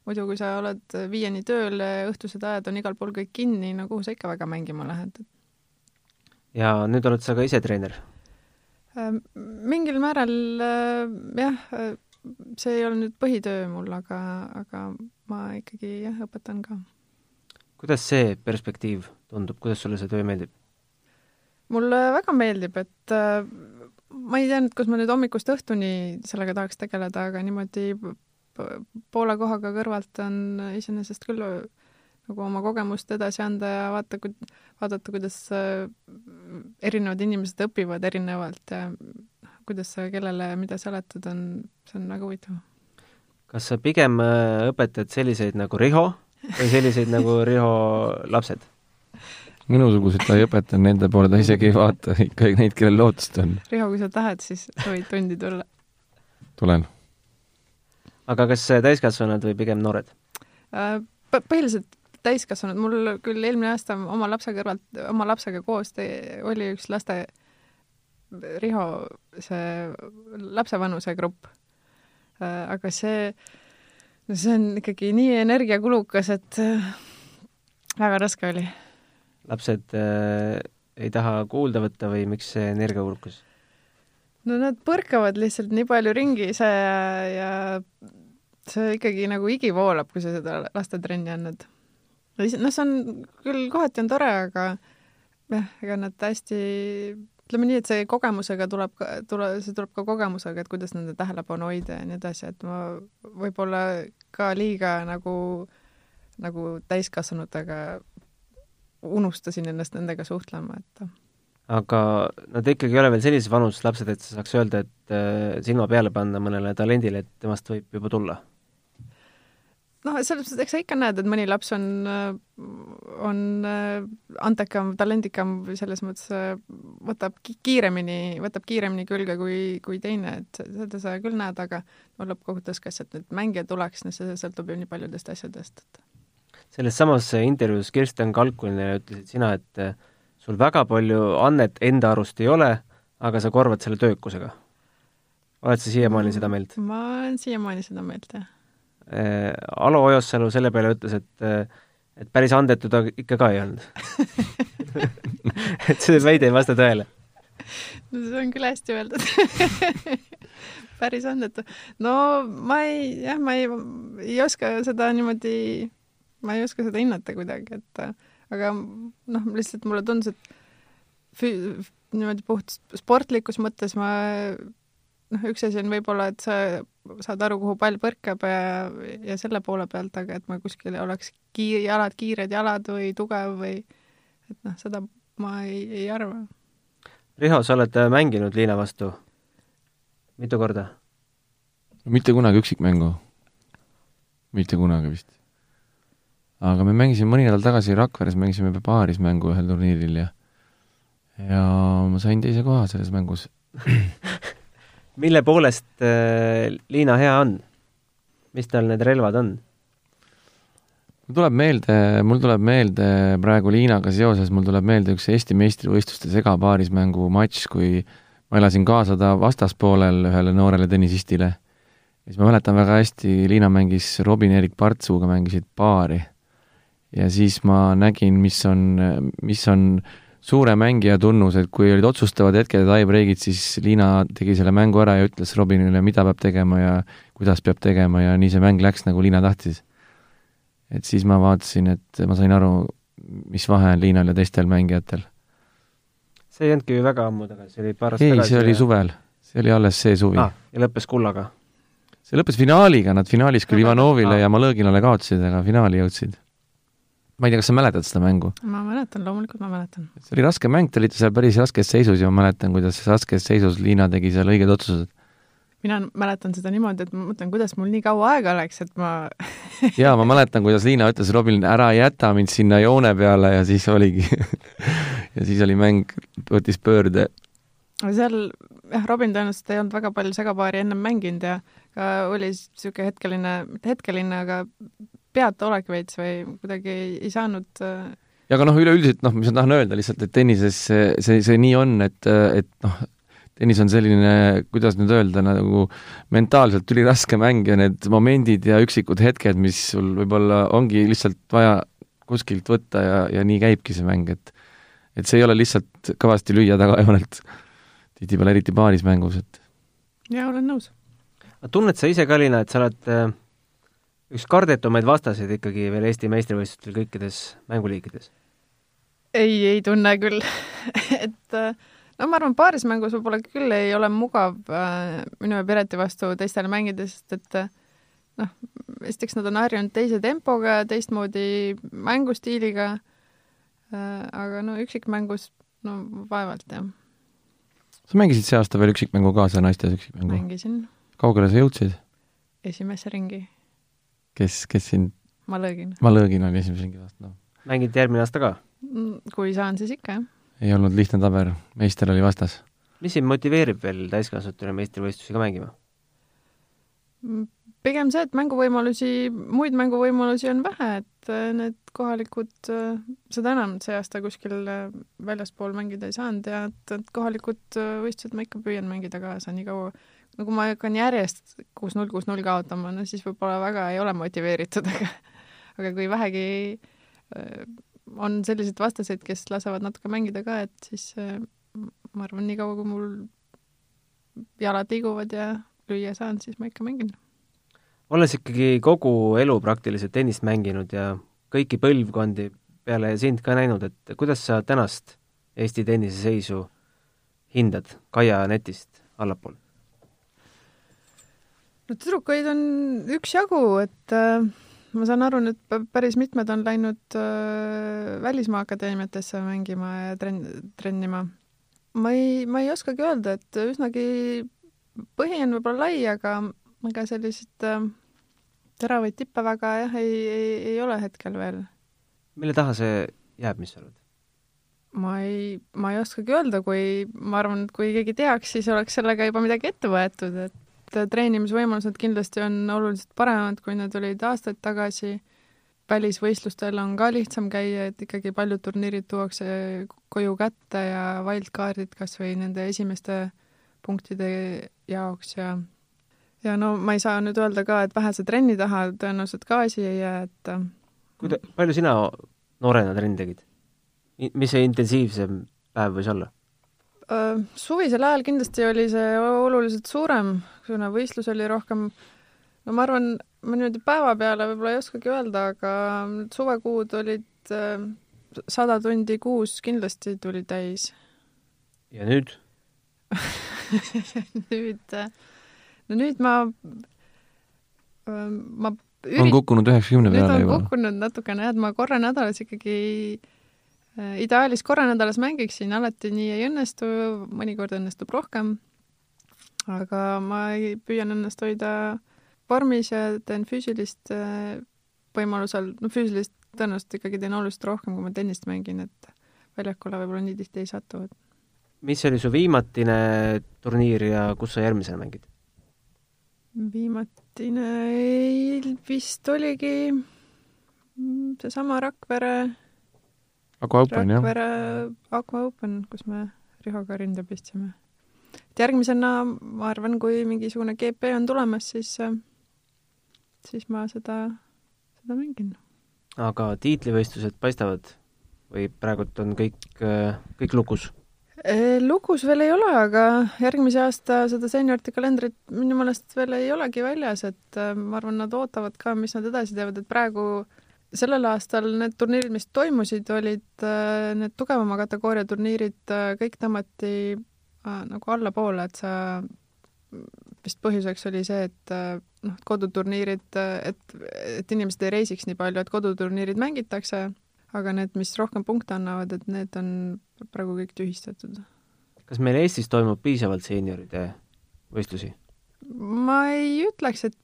muidu, kui sa oled viieni tööl, õhtused ajad on igal pool kõik kinni, no kuhu sa ikka väga mängima lähed? ja nüüd oled sa ka ise treener? mingil määral jah, see ei ole nüüd põhitöö mul, aga, aga ma ikkagi jah, õpetan ka. kuidas see perspektiiv tundub, kuidas sulle see töö meeldib? mulle väga meeldib, et ma ei tea nüüd, kas ma nüüd hommikust õhtuni sellega tahaks tegeleda, aga niimoodi poole kohaga kõrvalt on iseenesest küll nagu oma kogemust edasi anda ja vaata, vaadata, kuidas äh, erinevad inimesed õpivad erinevalt ja kuidas sa kellele mida seletad, on, see on väga huvitav. kas sa pigem äh, õpetad selliseid nagu Riho või selliseid nagu Riho lapsed? Minusuguseid ta ei õpeta, nende poole ta isegi ei vaata, ikka neid, kellel lootust on. Riho, kui sa tahad, siis sa võid tundi tulla. tulen. aga kas täiskasvanud või pigem noored? Äh, põhiliselt täiskasvanud, mul küll eelmine aasta oma lapse kõrvalt, oma lapsega koos te, oli üks laste Riho see lapsevanuse grupp. Äh, aga see, no see on ikkagi nii energiakulukas, et äh, väga raske oli. Lapsed äh, ei taha kuulda võtta või miks see energiahulkus? no nad põrkavad lihtsalt nii palju ringi ise ja, ja see ikkagi nagu higi voolab, kui sa seda lastetrenni annad. noh, see on küll kohati on tore, aga jah, ega nad hästi, ütleme nii, et see kogemusega tuleb, tule, see tuleb ka kogemusega, et kuidas nende tähelepanu hoida ja nii edasi, et ma võib-olla ka liiga nagu, nagu täiskasvanutega unustasin ennast nendega suhtlema, et aga nad ikkagi ei ole veel sellises vanuses lapsed, et sa saaks öelda, et äh, silma peale panna mõnele talendile, et temast võib juba tulla? noh, selles mõttes, eks sa ikka näed, et mõni laps on, on äh, antekam, talendikam või selles mõttes äh, võtab kiiremini, võtab kiiremini külge kui, kui teine, et seda sa küll näed, aga no lõppkokkuvõttes, kas sealt nüüd mängija tuleks, no see sõltub ju nii paljudest asjadest, et selles samas intervjuus Kirsten Kalkunile ütlesid sina, et äh, sul väga palju annet enda arust ei ole, aga sa korvad selle töökusega. oled sa siiamaani seda meelt? ma olen siiamaani seda meelt, jah. Äh, Alo Ojossalu selle peale ütles, et äh, et päris andetu ta ikka ka ei olnud et see väide ei vasta tõele. no see on küll hästi öeldud päris andetu. no ma ei, jah, ma ei, ei oska seda niimoodi ma ei oska seda hinnata kuidagi, et aga noh, lihtsalt mulle tundus, et füü-, niimoodi puht sportlikus mõttes ma noh, üks asi on võib-olla, et sa saad aru, kuhu pall põrkab ja, ja selle poole pealt, aga et ma kuskil oleks kiir-, jalad, kiired jalad või tugev või et noh, seda ma ei, ei arva. Riho, sa oled mänginud Liina vastu mitu korda? mitte kunagi üksikmängu. mitte kunagi vist aga me mängisime mõni nädal tagasi Rakveres, mängisime paaris mängu ühel turniiril ja ja ma sain teise koha selles mängus mille poolest äh, Liina hea on? mis tal need relvad on? mul tuleb meelde, mul tuleb meelde praegu Liinaga seoses, mul tuleb meelde üks Eesti meistrivõistluste segapaarismängu matš, kui ma elasin kaasa ta vastaspoolel ühele noorele tennisistile. ja siis ma mäletan väga hästi, Liina mängis Robin-Erik Partsuga, mängisid paari ja siis ma nägin, mis on, mis on suure mängija tunnus, et kui olid otsustavad hetked ja tie-break'id, siis Liina tegi selle mängu ära ja ütles Robinile, mida peab tegema ja kuidas peab tegema ja nii see mäng läks, nagu Liina tahtis. et siis ma vaatasin, et ma sain aru, mis vahe on Liinal ja teistel mängijatel. see ei olnudki ju väga ammu tagasi, see oli paar aastat ei, tagasi? see oli suvel, see oli alles see suvi ah,. ja lõppes kullaga? see lõppes finaaliga, nad finaalis küll Ivanovile ah. ja Malõginale kaotasid, aga finaali jõudsid ma ei tea, kas sa mäletad seda mängu? ma mäletan, loomulikult ma mäletan. see oli raske mäng, te olite seal päris raskes seisus ja ma mäletan, kuidas raskes seisus Liina tegi seal õiged otsused. mina mäletan seda niimoodi, et ma mõtlen, kuidas mul nii kaua aega läks, et ma jaa, ma mäletan, kuidas Liina ütles Robinile, ära jäta mind sinna joone peale ja siis oligi ja siis oli mäng, võttis pöörde. seal jah, Robin tõenäoliselt ei olnud väga palju segapaari ennem mänginud ja ka oli niisugune hetkeline, mitte hetkeline, aga peataolek veits või kuidagi ei, ei saanud äh, ja aga noh, üleüldiselt noh, mis ma tahan öelda lihtsalt, et tennises see, see, see nii on, et, et noh, tennis on selline, kuidas nüüd öelda, nagu mentaalselt üliraske mäng ja need momendid ja üksikud hetked, mis sul võib-olla ongi lihtsalt vaja kuskilt võtta ja, ja nii käibki see mäng, et et see ei ole lihtsalt kõvasti lüüa tagajoonelt, tihtipeale eriti paarismängus, et jaa, olen nõus. tunned sa ise ka, Liina, et sa oled äh üks kardetumaid vastaseid ikkagi veel Eesti meistrivõistlustel kõikides mänguliikides? ei, ei tunne küll et äh, no ma arvan, paarismängus võib-olla küll ei ole mugav äh, minu ja Pireti vastu teistele mängida, sest et äh, noh, esiteks nad on harjunud teise tempoga, teistmoodi mängustiiliga äh,, aga no üksikmängus no vaevalt, jah. sa mängisid see aasta veel üksikmängu kaasa, naistes üksikmängu? mängisin. kaugele sa jõudsid? esimesse ringi kes, kes sind Malõgin. Malõgin oli esimese ringi vastu, noh. mängid järgmine aasta ka? Mm, kui saan, siis ikka, jah. ei olnud lihtne taber, meister oli vastas. mis sind motiveerib veel täiskasvanutele meistrivõistlusi ka mängima? Mm, pigem see, et mänguvõimalusi, muid mänguvõimalusi on vähe, et äh, need kohalikud, äh, seda enam, see aasta kuskil äh, väljaspool mängida ei saanud ja et, et kohalikud võistlused ma ikka püüan mängida kaasa nii kaua, no kui ma hakkan järjest kuus-null, kuus-null kaotama, no siis võib-olla väga ei ole motiveeritud, aga aga kui vähegi on selliseid vastaseid, kes lasevad natuke mängida ka, et siis ma arvan, niikaua kui mul jalad liiguvad ja lüüa saan, siis ma ikka mängin. olles ikkagi kogu elu praktiliselt tennist mänginud ja kõiki põlvkondi peale sind ka näinud, et kuidas sa tänast Eesti tennise seisu hindad Kaia netist allapool? No tüdrukuid on üksjagu, et äh, ma saan aru, nüüd päris mitmed on läinud äh, välismaa akadeemiatesse mängima ja trenn, trennima. ma ei, ma ei oskagi öelda, et üsnagi põhi on võib-olla lai, aga ega selliseid äh, teravaid tippe väga jah, ei, ei, ei ole hetkel veel. mille taha see jääb, mis sa arvad? ma ei, ma ei oskagi öelda, kui ma arvan, et kui keegi teaks, siis oleks sellega juba midagi ette võetud, et treenimisvõimalused kindlasti on oluliselt paremad, kui need olid aastaid tagasi. välisvõistlustel on ka lihtsam käia, et ikkagi paljud turniirid tuuakse koju kätte ja wildcardid kas või nende esimeste punktide jaoks ja ja no ma ei saa nüüd öelda ka, et vähese trenni taha tõenäoliselt ka asi ei jää, et kuida-, palju sina noorena trenni tegid? mis see intensiivsem päev võis olla? Suvisel ajal kindlasti oli see oluliselt suurem, kuna võistlus oli rohkem, no ma arvan, ma niimoodi päeva peale võib-olla ei oskagi öelda, aga suvekuud olid sada tundi kuus kindlasti tuli täis. ja nüüd nüüd, no nüüd ma, ma ürit... on kukkunud üheksakümne peale juba? kukkunud natukene jah, et ma korra nädalas ikkagi äh, ideaalis korra nädalas mängiksin, alati nii ei õnnestu, mõnikord õnnestub rohkem. aga ma püüan ennast hoida vormis ja teen füüsilist äh, võimalusel, no füüsilist tõenäoliselt ikkagi teen oluliselt rohkem, kui ma tennist mängin, et väljakule võib-olla nii tihti ei satu, mis oli su viimatine turniir ja kus sa järgmisena mängid? viimatine vist oligi seesama Rakvere Aqua Open, jah? Rakvere Aqua Open, kus me Rihoga rinda pistsime. et järgmisena, ma arvan, kui mingisugune GP on tulemas, siis, siis ma seda, seda mängin. aga tiitlivõistlused paistavad või praegult on kõik, kõik lukus? Äh, lugus veel ei ole, aga järgmise aasta seda seeniorite kalendrit minu meelest veel ei olegi väljas, et äh, ma arvan, nad ootavad ka, mis nad edasi teevad, et praegu sellel aastal need turniirid, mis toimusid, olid äh, need tugevama kategooria turniirid, kõik tõmmati nagu allapoole, et sa, vist põhjuseks oli see, et noh, koduturniirid, et, et inimesed ei reisiks nii palju, et koduturniirid mängitakse aga need, mis rohkem punkte annavad, et need on praegu kõik tühistatud. kas meil Eestis toimub piisavalt seenioride võistlusi? ma ei ütleks, et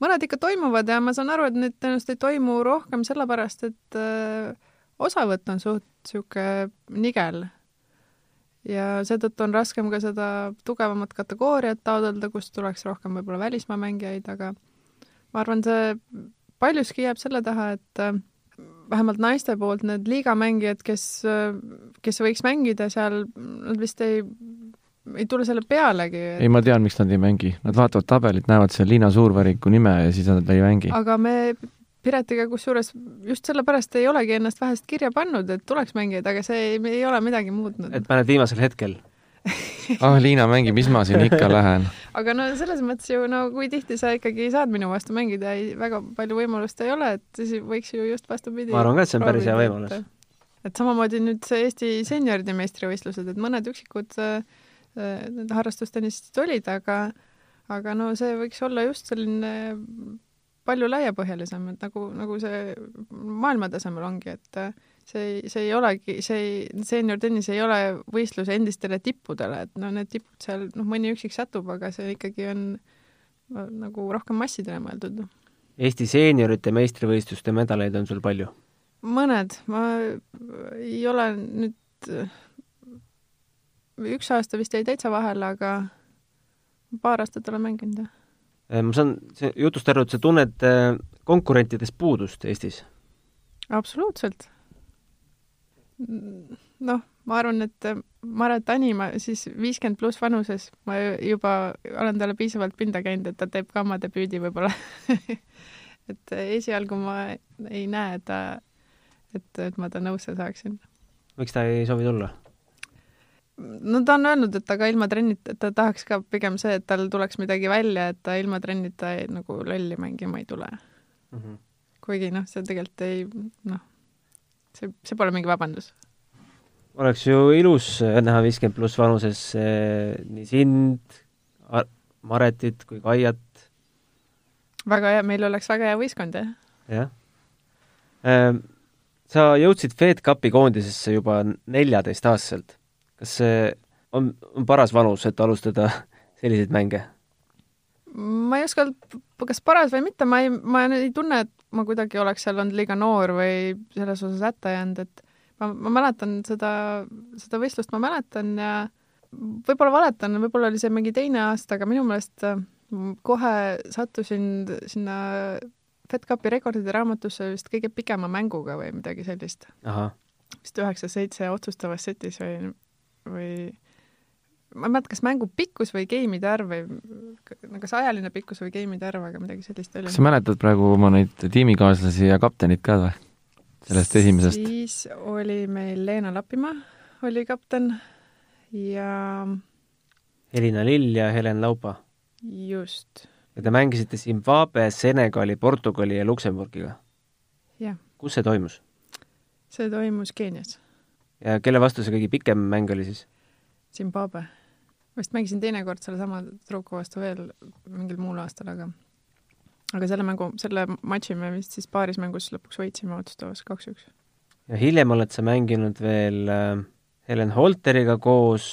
mõned ikka toimuvad ja ma saan aru, et need tõenäoliselt ei toimu rohkem sellepärast, et äh, osavõtt on suht niisugune nigel. ja seetõttu on raskem ka seda tugevamat kategooriat taotleda, kust tuleks rohkem võib-olla välismaa mängijaid, aga ma arvan, see paljuski jääb selle taha, et äh, vähemalt naiste poolt need liigamängijad, kes, kes võiks mängida seal, nad vist ei, ei tule selle pealegi et.... ei, ma tean, miks nad ei mängi. Nad vaatavad tabelit, näevad seal Liina Suurvariku nime ja siis nad ei mängi. aga me Piretiga kusjuures just sellepärast ei olegi ennast vähest kirja pannud, et tuleks mängijaid, aga see ei, ei ole midagi muutnud. et paned viimasel hetkel ah, Liina mängib, mis ma siin ikka lähen. aga no selles mõttes ju no kui tihti sa ikkagi saad minu vastu mängida, ei, väga palju võimalust ei ole, et siis võiks ju just vastupidi. ma arvan ka, et see on päris hea võimalus. et samamoodi nüüd see Eesti seenioride meistrivõistlused, et mõned üksikud äh, need harrastustennisistid olid, aga aga no see võiks olla just selline palju laiapõhjalisem, et nagu, nagu see maailma tasemel ongi, et see ei, see ei olegi, see ei, seeniortennis ei ole võistlus endistele tippudele, et no need tipud seal, noh, mõni üksik satub, aga see ikkagi on nagu rohkem massidele mõeldud. Eesti seeniorite meistrivõistluste medaleid on sul palju? mõned, ma ei ole nüüd, üks aasta vist jäi täitsa vahele, aga paar aastat olen mänginud, jah. Äh, ma saan jutust aru, et sa tunned äh, konkurentidest puudust Eestis? absoluutselt noh, ma arvan, et Maret Anima siis viiskümmend pluss vanuses ma juba olen talle piisavalt pinda käinud, et ta teeb ka oma debüüdi võib-olla et esialgu ma ei näe ta et, et ma ta nõusse saaksin. miks ta ei soovi tulla? No ta on öelnud, et aga ilma trennita, ta tahaks ka pigem see, et tal tuleks midagi välja, et ta ilma trennita ei, nagu lolli mängima ei tule Mm -hmm. kuigi noh, see tegelikult ei noh, see, see pole mingi vabandus. oleks ju ilus äh, näha viiskümmend pluss vanuses eh, nii sind, Maretit kui Kaiat. väga hea, meil oleks väga hea võistkond, jah. jah ehm,. sa jõudsid Fed Cupi koondisesse juba neljateistaastaselt. Kas see on, on paras vanus, et alustada selliseid mänge? ma ei oska öelda, kas paras või mitte, ma ei, ma ei tunne, et ma kuidagi oleks seal olnud liiga noor või selles osas hätta jäänud, et ma, ma mäletan seda, seda võistlust ma mäletan ja võib-olla valetan, võib-olla oli see mingi teine aasta, aga minu meelest äh, kohe sattusin sinna FedCupi rekordide raamatusse vist kõige pikema mänguga või midagi sellist. vist üheksa-seitse otsustavas setis või, või ma ei mäleta, kas mängu pikkus või geimide arv või no kas ajaline pikkus või geimide arv, aga midagi sellist oli. kas sa mäletad praegu oma neid tiimikaaslasi ja kaptenit ka või? sellest esimesest? siis oli meil Leena Lapimaa oli kapten ja Elina Lill ja Helen Laupa. just. ja te mängisite Zimbabwe, Senegali, Portugali ja Luksemburgiga? jah. kus see toimus? see toimus Keenias. Ja kelle vastu see kõige pikem mäng oli siis? Zimbabwe vist mängisin teinekord sellesama tüdruku vastu veel mingil muul aastal, aga aga selle mängu, selle matši me vist siis paaris mängus lõpuks võitsime otsustavas kaks-üks. ja hiljem oled sa mänginud veel äh, Helen Holteriga koos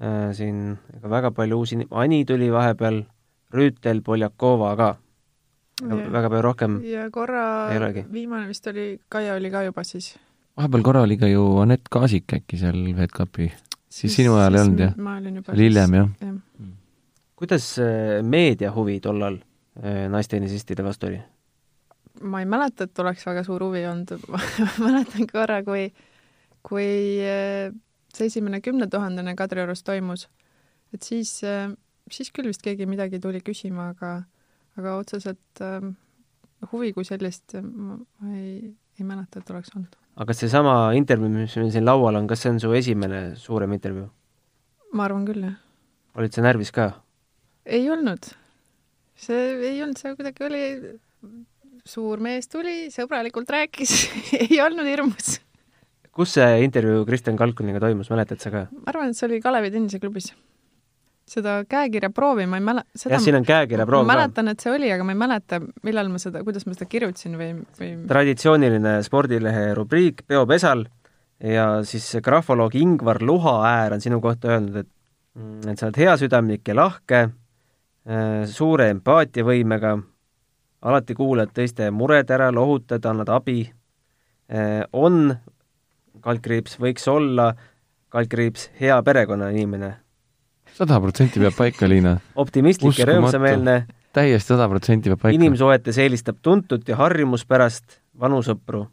äh,, siin ega väga palju uusi, Ani tuli vahepeal, Rüütel, Poljakova ka. väga palju rohkem ja korra viimane vist oli, Kaia oli ka juba siis. Vahepeal korra oli ka ju Anett Kaasik äkki seal FedCupi siis sinu ajal ei olnud, jah? ma olin juba hiljem, jah ja.? kuidas äh, meedia huvi tollal äh, naistennisistide vastu oli? ma ei mäleta, et oleks väga suur huvi olnud ma mäletan korra, kui, kui äh, see esimene kümnetuhandene Kadriorus toimus, et siis, siis küll vist keegi midagi tuli küsima, aga, aga otseselt huvi kui sellist ma, ma ei, ei mäleta, et oleks olnud aga kas seesama intervjuu, mis meil siin laual on, kas see on su esimene suurem intervjuu? ma arvan küll, jah. olid sa närvis ka? ei olnud. see ei olnud, see kuidagi oli, suur mees tuli, sõbralikult rääkis ei olnud hirmus. kus see intervjuu Kristjan Kalkuniga toimus, mäletad sa ka? ma arvan, et see oli Kalevi tenniseklubis seda käekirja proovi ma ei mäle-. jah, siin on käekirja proov ma mäletan, et see oli, aga ma ei mäleta, millal ma seda, kuidas ma seda kirjutasin või, või traditsiooniline spordilehe rubriik Peopesal ja siis grafoloog Ingvar Luhaäär on sinu kohta öelnud, et mm, et sa oled heasüdamlik ja lahke, äh, suure empaatiavõimega, alati kuulad teiste mured ära, lohutad, annad abi, äh, on, kaldkriips, võiks olla, kaldkriips, hea perekonnainimene sada protsenti peab paika, Liina. optimistlik ja rõõmsameelne. täiesti sada protsenti peab paika. inimsuhetes eelistab tuntut ja harjumuspärast vanu sõpru.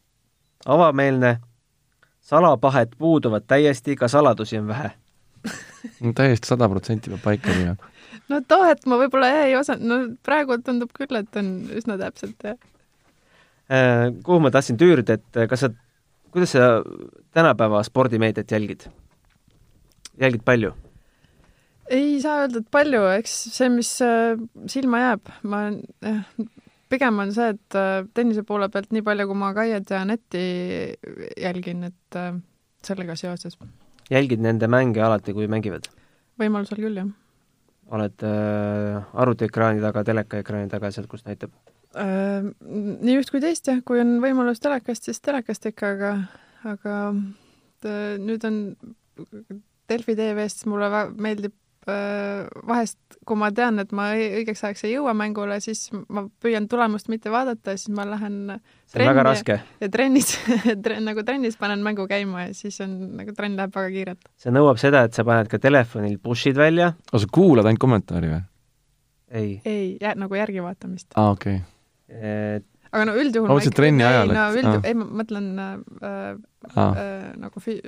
avameelne, salapahet puuduvad täiesti, ka saladusi on vähe no täiesti sada protsenti peab paika, Liina. no tahet ma võib-olla ei osanud, no praegu tundub küll, et on üsna täpselt, jah äh,. kuhu ma tahtsin tüürida, et kas sa, kuidas sa tänapäeva spordimeediat jälgid? jälgid palju? Ei saa öelda, et palju, eks see, mis äh, silma jääb, ma jah, pigem on see, et äh, tennise poole pealt nii palju, kui ma Kaiet ja Anetti jälgin, et äh, sellega seoses. jälgid nende mänge alati, kui mängivad? võimalusel küll, jah. oled äh, arvutiekraani taga, telekaekraani taga, sealt, kus näitab äh,? Nii üht kui teist, jah, kui on võimalus telekast, siis telekast ikka, aga, aga nüüd on Delfi tv-st mulle meeldib vahest, kui ma tean, et ma õigeks ajaks ei jõua mängule, siis ma püüan tulemust mitte vaadata siis ma lähen see on väga raske. ja trennis trenn, nagu trennis panen mängu käima ja siis on, nagu trenn läheb väga kiirelt. see nõuab seda, et sa paned ka telefonil push'id välja. aga sa kuulad ainult kommentaari või? ei. ei, nagu järgi vaatamist. aa, okei okay.. aga no üldjuhul ma mõtlesin trenni ajal, et no üld-, ei ma mõtlen äh, äh, nagu fi-,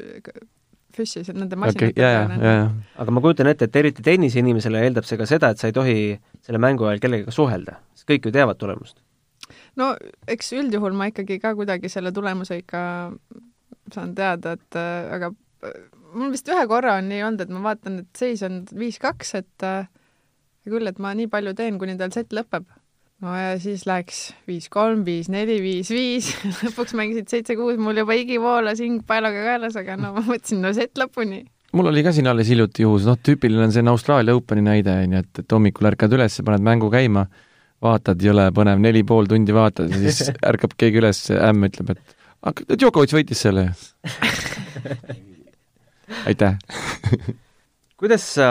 füssis, et nende masinate okay, peale. Nende... aga ma kujutan ette, et eriti tenniseinimesele eeldab see ka seda, et sa ei tohi selle mängu ajal kellegagi suhelda, sest kõik ju teavad tulemust. no eks üldjuhul ma ikkagi ka kuidagi selle tulemuse ikka saan teada, et äh, aga äh, mul vist ühe korra on nii olnud, et ma vaatan, et seis on viis-kaks, et äh, küll, et ma nii palju teen, kuni tal set lõpeb. No ja siis läks viis-kolm, viis-neli, viis-viis, lõpuks mängisid seitse-kuus, mul juba higi voolas, hing paelaga kaelas, aga no ma mõtlesin, no set lõpuni. Mul oli ka siin alles hiljuti juhus, noh, tüüpiline on selline Austraalia Openi näide, on ju, et, et hommikul ärkad üles, paned mängu käima, vaatad, jõle põnev, neli pool tundi vaatad ja siis ärkab keegi üles, ämm ütleb, et aga Djokovic võitis selle. Aitäh. Kuidas sa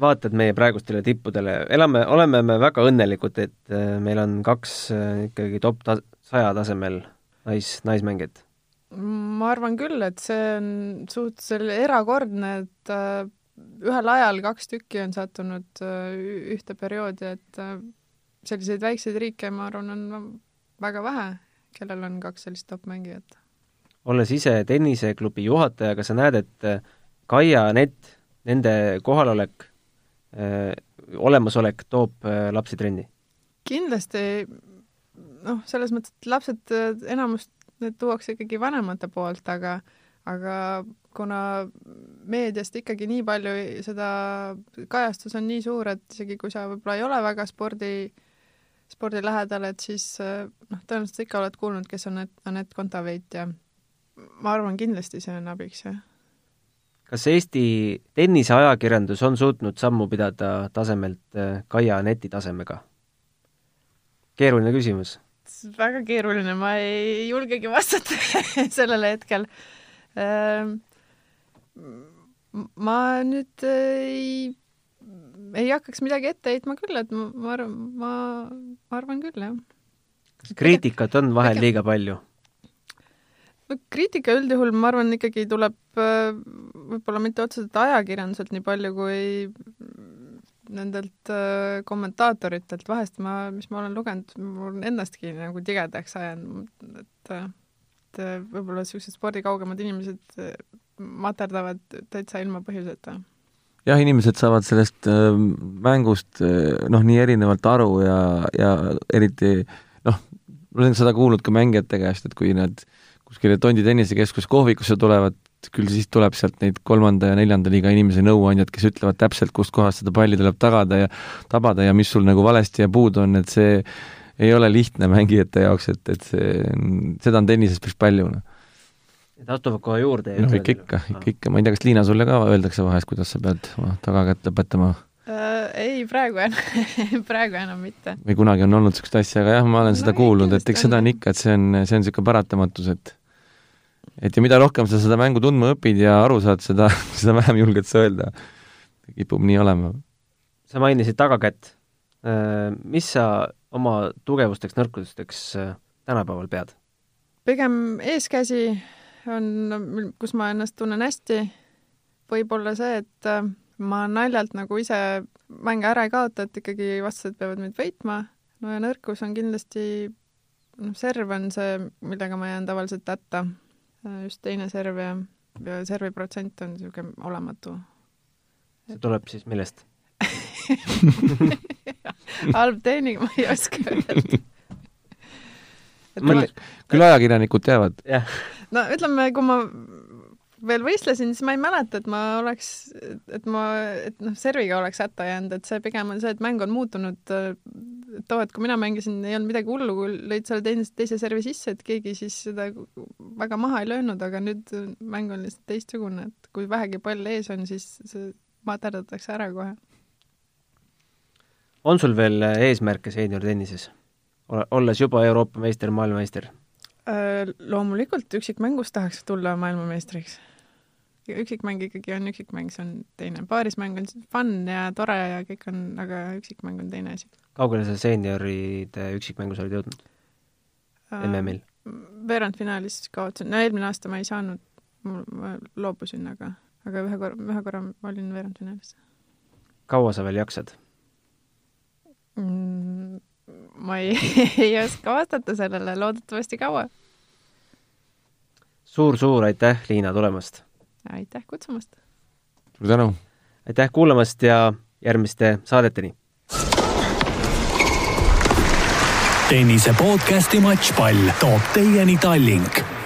vaatad meie praegustele tippudele, elame, oleme me väga õnnelikud, et äh, meil on kaks äh, ikkagi top ta-, saja tasemel nais, naismängijat? ma arvan küll, et see on suhteliselt erakordne, et äh, ühel ajal kaks tükki on sattunud ühte perioodi, et selliseid väikseid riike, ma arvan, on väga vähe, kellel on kaks sellist top-mängijat. olles ise tenniseklubi juhataja, kas sa näed, et Kaia Nett, nende kohalolek olemasolek toob äh, lapsi trenni? kindlasti noh, selles mõttes, et lapsed, äh, enamust need tuuakse ikkagi vanemate poolt, aga aga kuna meediast ikkagi nii palju seda, kajastus on nii suur, et isegi kui sa võib-olla ei ole väga spordi, spordi lähedal, et siis noh, tõenäoliselt sa ikka oled kuulnud, kes on Anett Kontaveit ja ma arvan, kindlasti see on abiks, jah kas Eesti tenniseajakirjandus on suutnud sammu pidada tasemelt äh, Kaia Aneti tasemega? keeruline küsimus. väga keeruline, ma ei julgegi vastata sellele hetkel. Ähm, ma nüüd ei, ei hakkaks midagi ette heitma küll, et ma, arvan, ma arvan küll, jah. kas kriitikat on vahel liiga palju? No kriitika üldjuhul, ma arvan, ikkagi tuleb äh, võib-olla mitte otseselt ajakirjanduselt nii palju kui nendelt äh, kommentaatoritelt, vahest ma, mis ma olen lugenud, mul ennastki nagu tigedaks ajanud, et et võib-olla niisugused spordikaugemad inimesed äh, materdavad täitsa ilma põhjuseta. jah, inimesed saavad sellest äh, mängust äh, noh, nii erinevalt aru ja, ja eriti noh, ma olen seda kuulnud ka mängijate käest, et kui nad äh, kuskile Tondi tennisekeskuse kohvikusse tulevad, küll siis tuleb sealt neid kolmanda ja neljanda liiga inimese nõuandjad, kes ütlevad täpselt, kust kohast seda palli tuleb tagada ja tabada ja mis sul nagu valesti ja puudu on, et see ei ole lihtne mängijate jaoks, et, et see, seda on tennises päris palju, noh. Nad astuvad kohe juurde noh, ikka, ikka, ikka, ikka, ma ei tea, kas Liina sulle ka öeldakse vahest, kuidas sa pead tagakätt lõpetama äh,? ei, praegu enam praegu enam mitte. või kunagi on olnud niisugust asja, aga jah, ma olen no, seda kuulnud, et eks seda on ikka, et see on, see on niisugune paratamatus, et et ja mida rohkem sa seda mängu tundma õpid ja aru saad, seda, seda vähem julged sa öelda. kipub nii olema. sa mainisid tagakätt. Äh, mis sa oma tugevusteks, nõrkusteks äh, tänapäeval pead? pigem eeskäsi on, kus ma ennast tunnen hästi, võib-olla see, et äh, ma naljalt nagu ise mänge ära ei kaota, et ikkagi vastased peavad mind võitma, no ja nõrkus on kindlasti, noh, serv on see, millega ma jään tavaliselt hätta just teine serv ja, ja servi protsent on niisugune olematu. see tuleb siis millest halb treening, ma ei oska öelda. küll ajakirjanikud teavad. no ütleme, kui ma veel võistlesin, siis ma ei mäleta, et ma oleks, et ma, et noh, serviga oleks hätta jäänud, et see pigem on see, et mäng on muutunud. too hetk, kui mina mängisin, ei olnud midagi hullu, kui lõid selle teise, teise servi sisse, et keegi siis seda väga maha ei löönud, aga nüüd mäng on lihtsalt teistsugune, et kui vähegi pall ees on, siis see materdatakse ära kohe. on sul veel eesmärke seeniortennises, olles juba Euroopa meister, maailmameister? Äh, loomulikult üksikmängus tahaks tulla maailmameistriks. üksikmäng ikkagi on üksikmäng, see on teine. paarismäng on fun ja tore ja kõik on, aga üksikmäng on teine asi. kaugele sa seenioride üksikmängus olid jõudnud uh,? MM-il? veerandfinaalis kaotasin, no eelmine aasta ma ei saanud, ma loobusin, aga, aga ühe korra, ühe korra olin veerandfinaalis. kaua sa veel jaksad mm,? Ma ei, ei oska vastata sellele, loodetavasti kaua suur-suur aitäh, Liina, tulemast! aitäh kutsumast! suur tänu! aitäh kuulamast ja järgmiste saadeteni! tennise podcasti Matšpall toob teieni Tallink